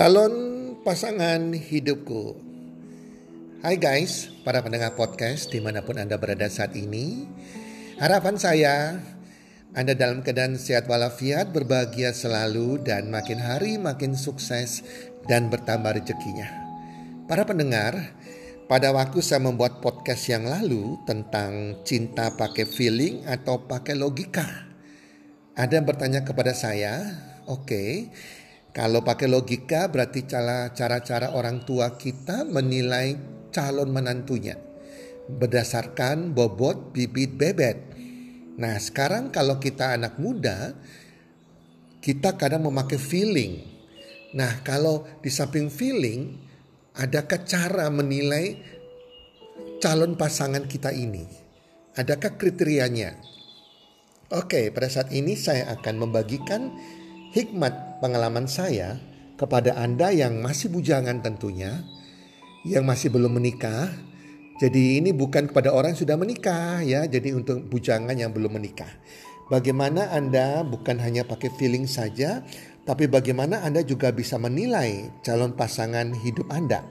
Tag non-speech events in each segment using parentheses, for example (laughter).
Calon pasangan hidupku. Hai guys, para pendengar podcast di mana pun Anda berada saat ini. Harapan saya, Anda dalam keadaan sehat walafiat, berbahagia selalu, dan makin hari makin sukses dan bertambah rezekinya. Para pendengar, pada waktu saya membuat podcast yang lalu tentang cinta pakai feeling atau pakai logika, ada yang bertanya kepada saya, oke, okay, kalau pakai logika berarti cara-cara orang tua kita menilai calon menantunya berdasarkan bobot bibit bebet. Nah sekarang kalau kita anak muda kita kadang memakai feeling. Nah kalau di samping feeling adakah cara menilai calon pasangan kita ini? Adakah kriterianya? Oke pada saat ini saya akan membagikan hikmat pengalaman saya kepada Anda yang masih bujangan tentunya, yang masih belum menikah. Jadi ini bukan kepada orang yang sudah menikah ya, jadi untuk bujangan yang belum menikah. Bagaimana Anda bukan hanya pakai feeling saja, tapi bagaimana Anda juga bisa menilai calon pasangan hidup Anda.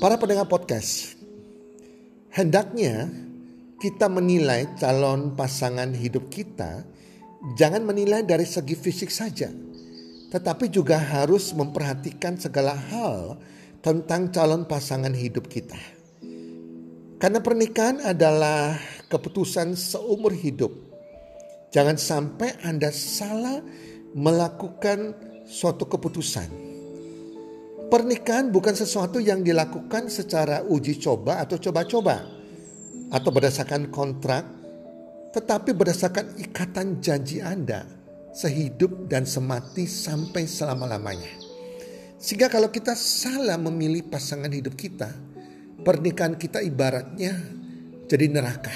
Para pendengar podcast, hendaknya kita menilai calon pasangan hidup kita jangan menilai dari segi fisik saja, tetapi juga harus memperhatikan segala hal tentang calon pasangan hidup kita. Karena pernikahan adalah keputusan seumur hidup. Jangan sampai Anda salah melakukan suatu keputusan. Pernikahan bukan sesuatu yang dilakukan secara uji coba atau coba-coba atau berdasarkan kontrak tetapi berdasarkan ikatan janji Anda sehidup dan semati sampai selama-lamanya. Sehingga kalau kita salah memilih pasangan hidup kita, pernikahan kita ibaratnya jadi neraka.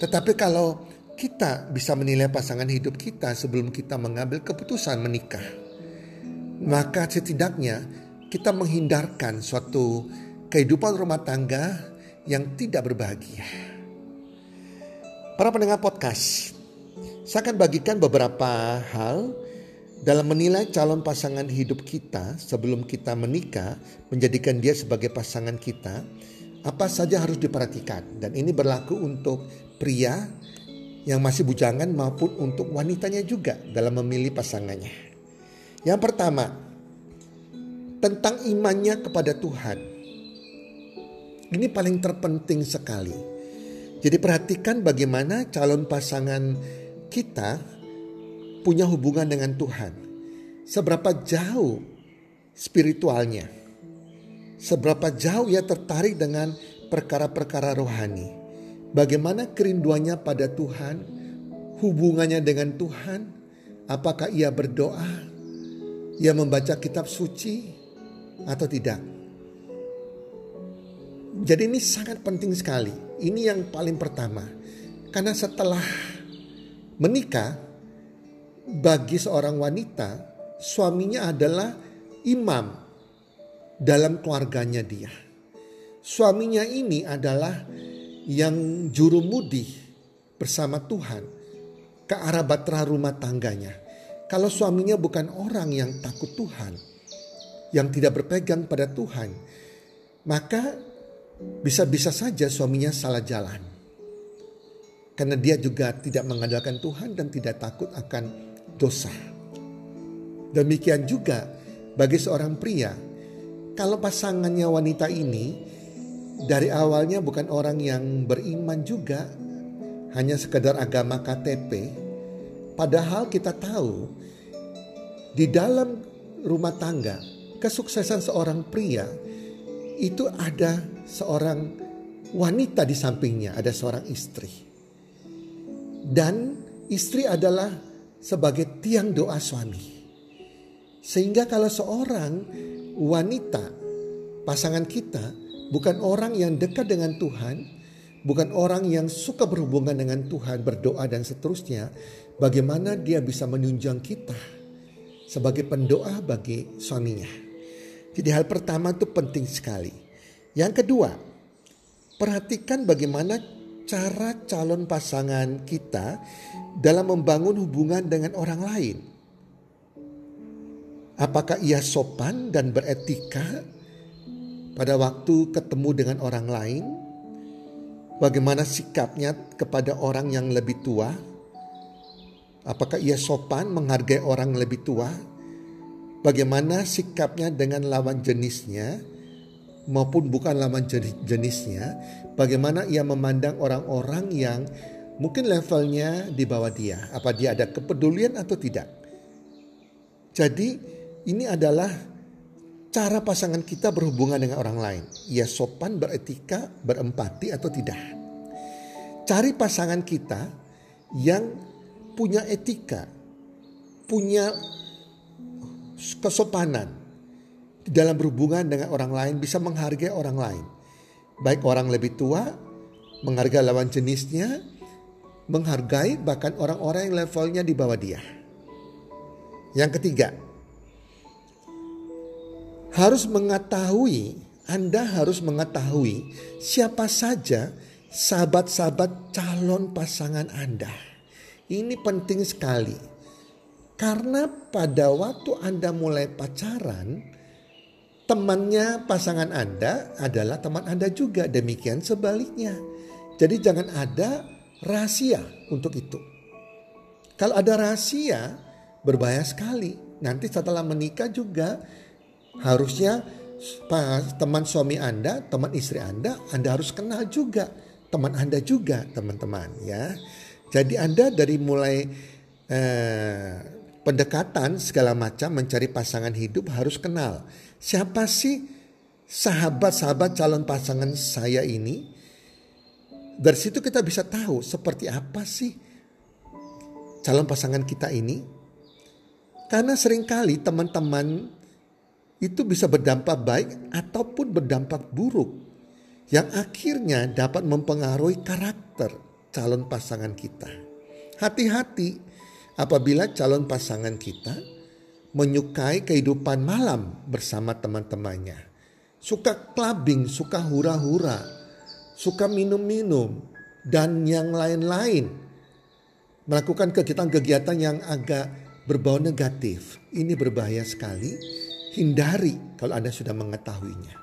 Tetapi kalau kita bisa menilai pasangan hidup kita sebelum kita mengambil keputusan menikah, maka setidaknya kita menghindarkan suatu kehidupan rumah tangga yang tidak berbahagia. Para pendengar podcast, saya akan bagikan beberapa hal dalam menilai calon pasangan hidup kita sebelum kita menikah, menjadikan dia sebagai pasangan kita, apa saja harus diperhatikan. Dan ini berlaku untuk pria yang masih bujangan maupun untuk wanitanya juga dalam memilih pasangannya. Yang pertama, tentang imannya kepada Tuhan. Ini paling terpenting sekali jadi perhatikan bagaimana calon pasangan kita punya hubungan dengan Tuhan. Seberapa jauh spiritualnya. Seberapa jauh ia tertarik dengan perkara-perkara rohani. Bagaimana kerinduannya pada Tuhan, hubungannya dengan Tuhan, apakah ia berdoa, ia membaca kitab suci atau tidak. Jadi ini sangat penting sekali. Ini yang paling pertama. Karena setelah menikah, bagi seorang wanita, suaminya adalah imam dalam keluarganya dia. Suaminya ini adalah yang juru mudi bersama Tuhan ke arah bahtera rumah tangganya. Kalau suaminya bukan orang yang takut Tuhan, yang tidak berpegang pada Tuhan, maka bisa-bisa saja suaminya salah jalan. Karena dia juga tidak mengandalkan Tuhan dan tidak takut akan dosa. Demikian juga bagi seorang pria, kalau pasangannya wanita ini dari awalnya bukan orang yang beriman juga, hanya sekedar agama KTP, padahal kita tahu di dalam rumah tangga kesuksesan seorang pria itu ada seorang wanita di sampingnya, ada seorang istri. Dan istri adalah sebagai tiang doa suami. Sehingga kalau seorang wanita, pasangan kita, bukan orang yang dekat dengan Tuhan, bukan orang yang suka berhubungan dengan Tuhan, berdoa dan seterusnya, bagaimana dia bisa menunjang kita sebagai pendoa bagi suaminya. Jadi hal pertama itu penting sekali. Yang kedua, perhatikan bagaimana cara calon pasangan kita dalam membangun hubungan dengan orang lain. Apakah ia sopan dan beretika pada waktu ketemu dengan orang lain? Bagaimana sikapnya kepada orang yang lebih tua? Apakah ia sopan menghargai orang lebih tua? bagaimana sikapnya dengan lawan jenisnya maupun bukan lawan jenisnya, bagaimana ia memandang orang-orang yang mungkin levelnya di bawah dia, apa dia ada kepedulian atau tidak. Jadi ini adalah cara pasangan kita berhubungan dengan orang lain. Ia sopan, beretika, berempati atau tidak. Cari pasangan kita yang punya etika, punya kesopanan dalam berhubungan dengan orang lain bisa menghargai orang lain. Baik orang lebih tua, menghargai lawan jenisnya, menghargai bahkan orang-orang yang levelnya di bawah dia. Yang ketiga, harus mengetahui, Anda harus mengetahui siapa saja sahabat-sahabat calon pasangan Anda. Ini penting sekali. Karena pada waktu Anda mulai pacaran, temannya pasangan Anda adalah teman Anda juga. Demikian sebaliknya. Jadi jangan ada rahasia untuk itu. Kalau ada rahasia, berbahaya sekali. Nanti setelah menikah juga harusnya teman suami Anda, teman istri Anda, Anda harus kenal juga teman Anda juga, teman-teman ya. Jadi Anda dari mulai eh, pendekatan segala macam mencari pasangan hidup harus kenal. Siapa sih sahabat-sahabat calon pasangan saya ini? Dari situ kita bisa tahu seperti apa sih calon pasangan kita ini. Karena sering kali teman-teman itu bisa berdampak baik ataupun berdampak buruk. Yang akhirnya dapat mempengaruhi karakter calon pasangan kita. Hati-hati apabila calon pasangan kita menyukai kehidupan malam bersama teman-temannya. Suka clubbing, suka hura-hura, suka minum-minum, dan yang lain-lain. Melakukan kegiatan-kegiatan yang agak berbau negatif. Ini berbahaya sekali. Hindari kalau Anda sudah mengetahuinya.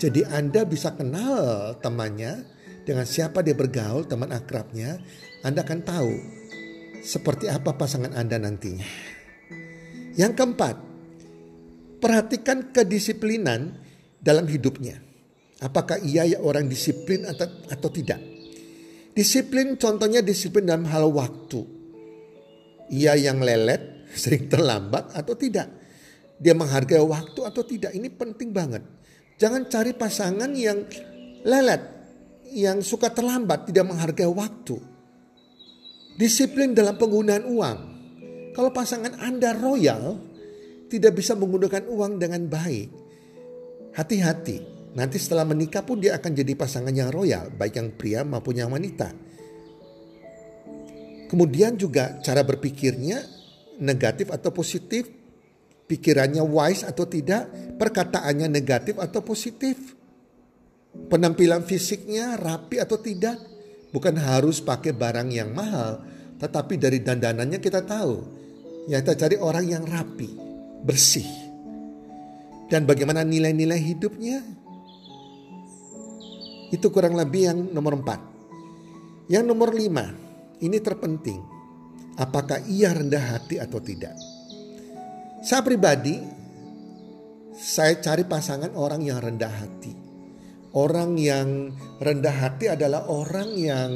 Jadi Anda bisa kenal temannya dengan siapa dia bergaul, teman akrabnya. Anda akan tahu seperti apa pasangan Anda nantinya. Yang keempat, perhatikan kedisiplinan dalam hidupnya. Apakah ia ya orang disiplin atau, atau tidak? Disiplin contohnya disiplin dalam hal waktu. Ia yang lelet, (laughs) sering terlambat atau tidak. Dia menghargai waktu atau tidak. Ini penting banget. Jangan cari pasangan yang lelet, yang suka terlambat, tidak menghargai waktu. Disiplin dalam penggunaan uang. Kalau pasangan Anda royal, tidak bisa menggunakan uang dengan baik. Hati-hati, nanti setelah menikah pun dia akan jadi pasangan yang royal, baik yang pria maupun yang wanita. Kemudian juga cara berpikirnya negatif atau positif, pikirannya wise atau tidak, perkataannya negatif atau positif, penampilan fisiknya rapi atau tidak, bukan harus pakai barang yang mahal, tetapi dari dandanannya kita tahu. Yang kita cari orang yang rapi, bersih. Dan bagaimana nilai-nilai hidupnya? Itu kurang lebih yang nomor empat. Yang nomor lima, ini terpenting. Apakah ia rendah hati atau tidak? Saya pribadi, saya cari pasangan orang yang rendah hati. Orang yang rendah hati adalah orang yang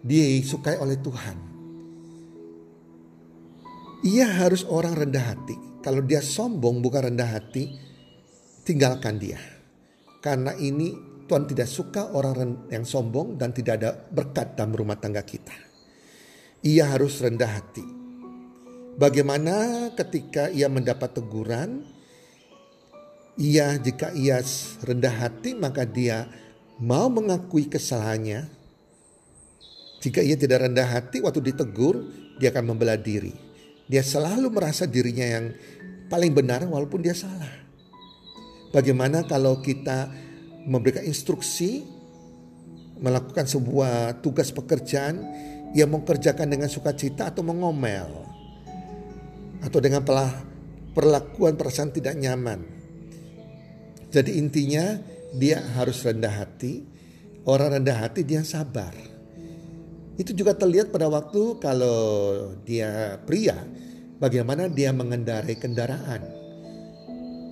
disukai oleh Tuhan. Ia harus orang rendah hati. Kalau dia sombong bukan rendah hati, tinggalkan dia. Karena ini Tuhan tidak suka orang yang sombong dan tidak ada berkat dalam rumah tangga kita. Ia harus rendah hati. Bagaimana ketika ia mendapat teguran, ia jika ia rendah hati maka dia mau mengakui kesalahannya. Jika ia tidak rendah hati waktu ditegur, dia akan membela diri. Dia selalu merasa dirinya yang paling benar walaupun dia salah. Bagaimana kalau kita memberikan instruksi melakukan sebuah tugas pekerjaan yang mengerjakan dengan sukacita atau mengomel atau dengan perlakuan perasaan tidak nyaman jadi intinya dia harus rendah hati. Orang rendah hati dia sabar. Itu juga terlihat pada waktu kalau dia pria, bagaimana dia mengendarai kendaraan.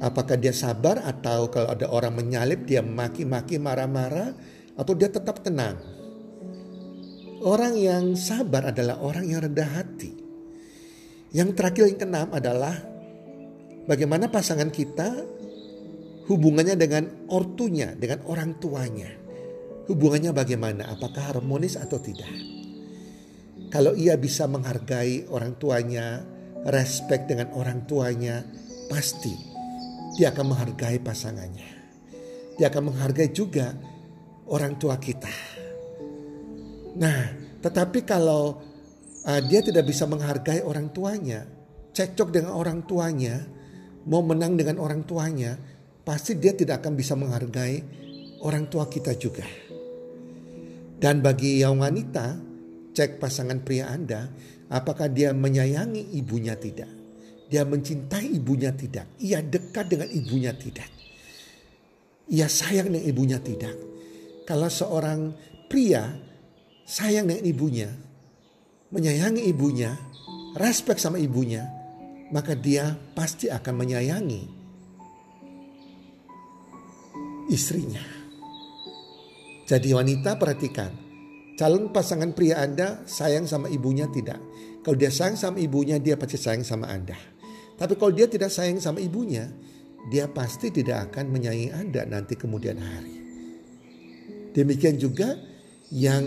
Apakah dia sabar atau kalau ada orang menyalip dia maki-maki marah-marah atau dia tetap tenang. Orang yang sabar adalah orang yang rendah hati. Yang terakhir yang keenam adalah bagaimana pasangan kita hubungannya dengan ortunya, dengan orang tuanya. Hubungannya bagaimana? Apakah harmonis atau tidak? Kalau ia bisa menghargai orang tuanya, respect dengan orang tuanya, pasti dia akan menghargai pasangannya. Dia akan menghargai juga orang tua kita. Nah, tetapi kalau uh, dia tidak bisa menghargai orang tuanya, cekcok dengan orang tuanya, mau menang dengan orang tuanya, pasti dia tidak akan bisa menghargai orang tua kita juga. Dan bagi yang wanita, cek pasangan pria Anda, apakah dia menyayangi ibunya tidak? Dia mencintai ibunya tidak? Ia dekat dengan ibunya tidak? Ia sayang dengan ibunya tidak? Kalau seorang pria sayang dengan ibunya, menyayangi ibunya, respect sama ibunya, maka dia pasti akan menyayangi istrinya. Jadi wanita perhatikan, calon pasangan pria Anda sayang sama ibunya tidak. Kalau dia sayang sama ibunya, dia pasti sayang sama Anda. Tapi kalau dia tidak sayang sama ibunya, dia pasti tidak akan menyayangi Anda nanti kemudian hari. Demikian juga yang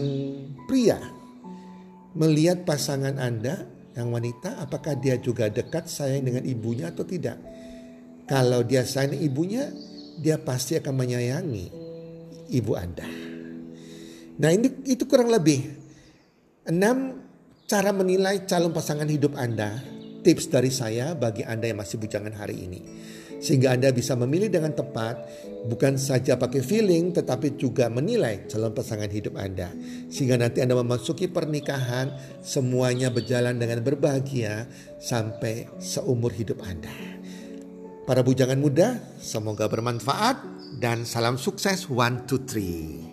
pria melihat pasangan Anda yang wanita apakah dia juga dekat sayang dengan ibunya atau tidak. Kalau dia sayang ibunya, dia pasti akan menyayangi ibu Anda. Nah ini itu kurang lebih enam cara menilai calon pasangan hidup Anda. Tips dari saya bagi Anda yang masih bujangan hari ini. Sehingga Anda bisa memilih dengan tepat bukan saja pakai feeling tetapi juga menilai calon pasangan hidup Anda. Sehingga nanti Anda memasuki pernikahan semuanya berjalan dengan berbahagia sampai seumur hidup Anda. Para bujangan muda, semoga bermanfaat dan salam sukses one two three.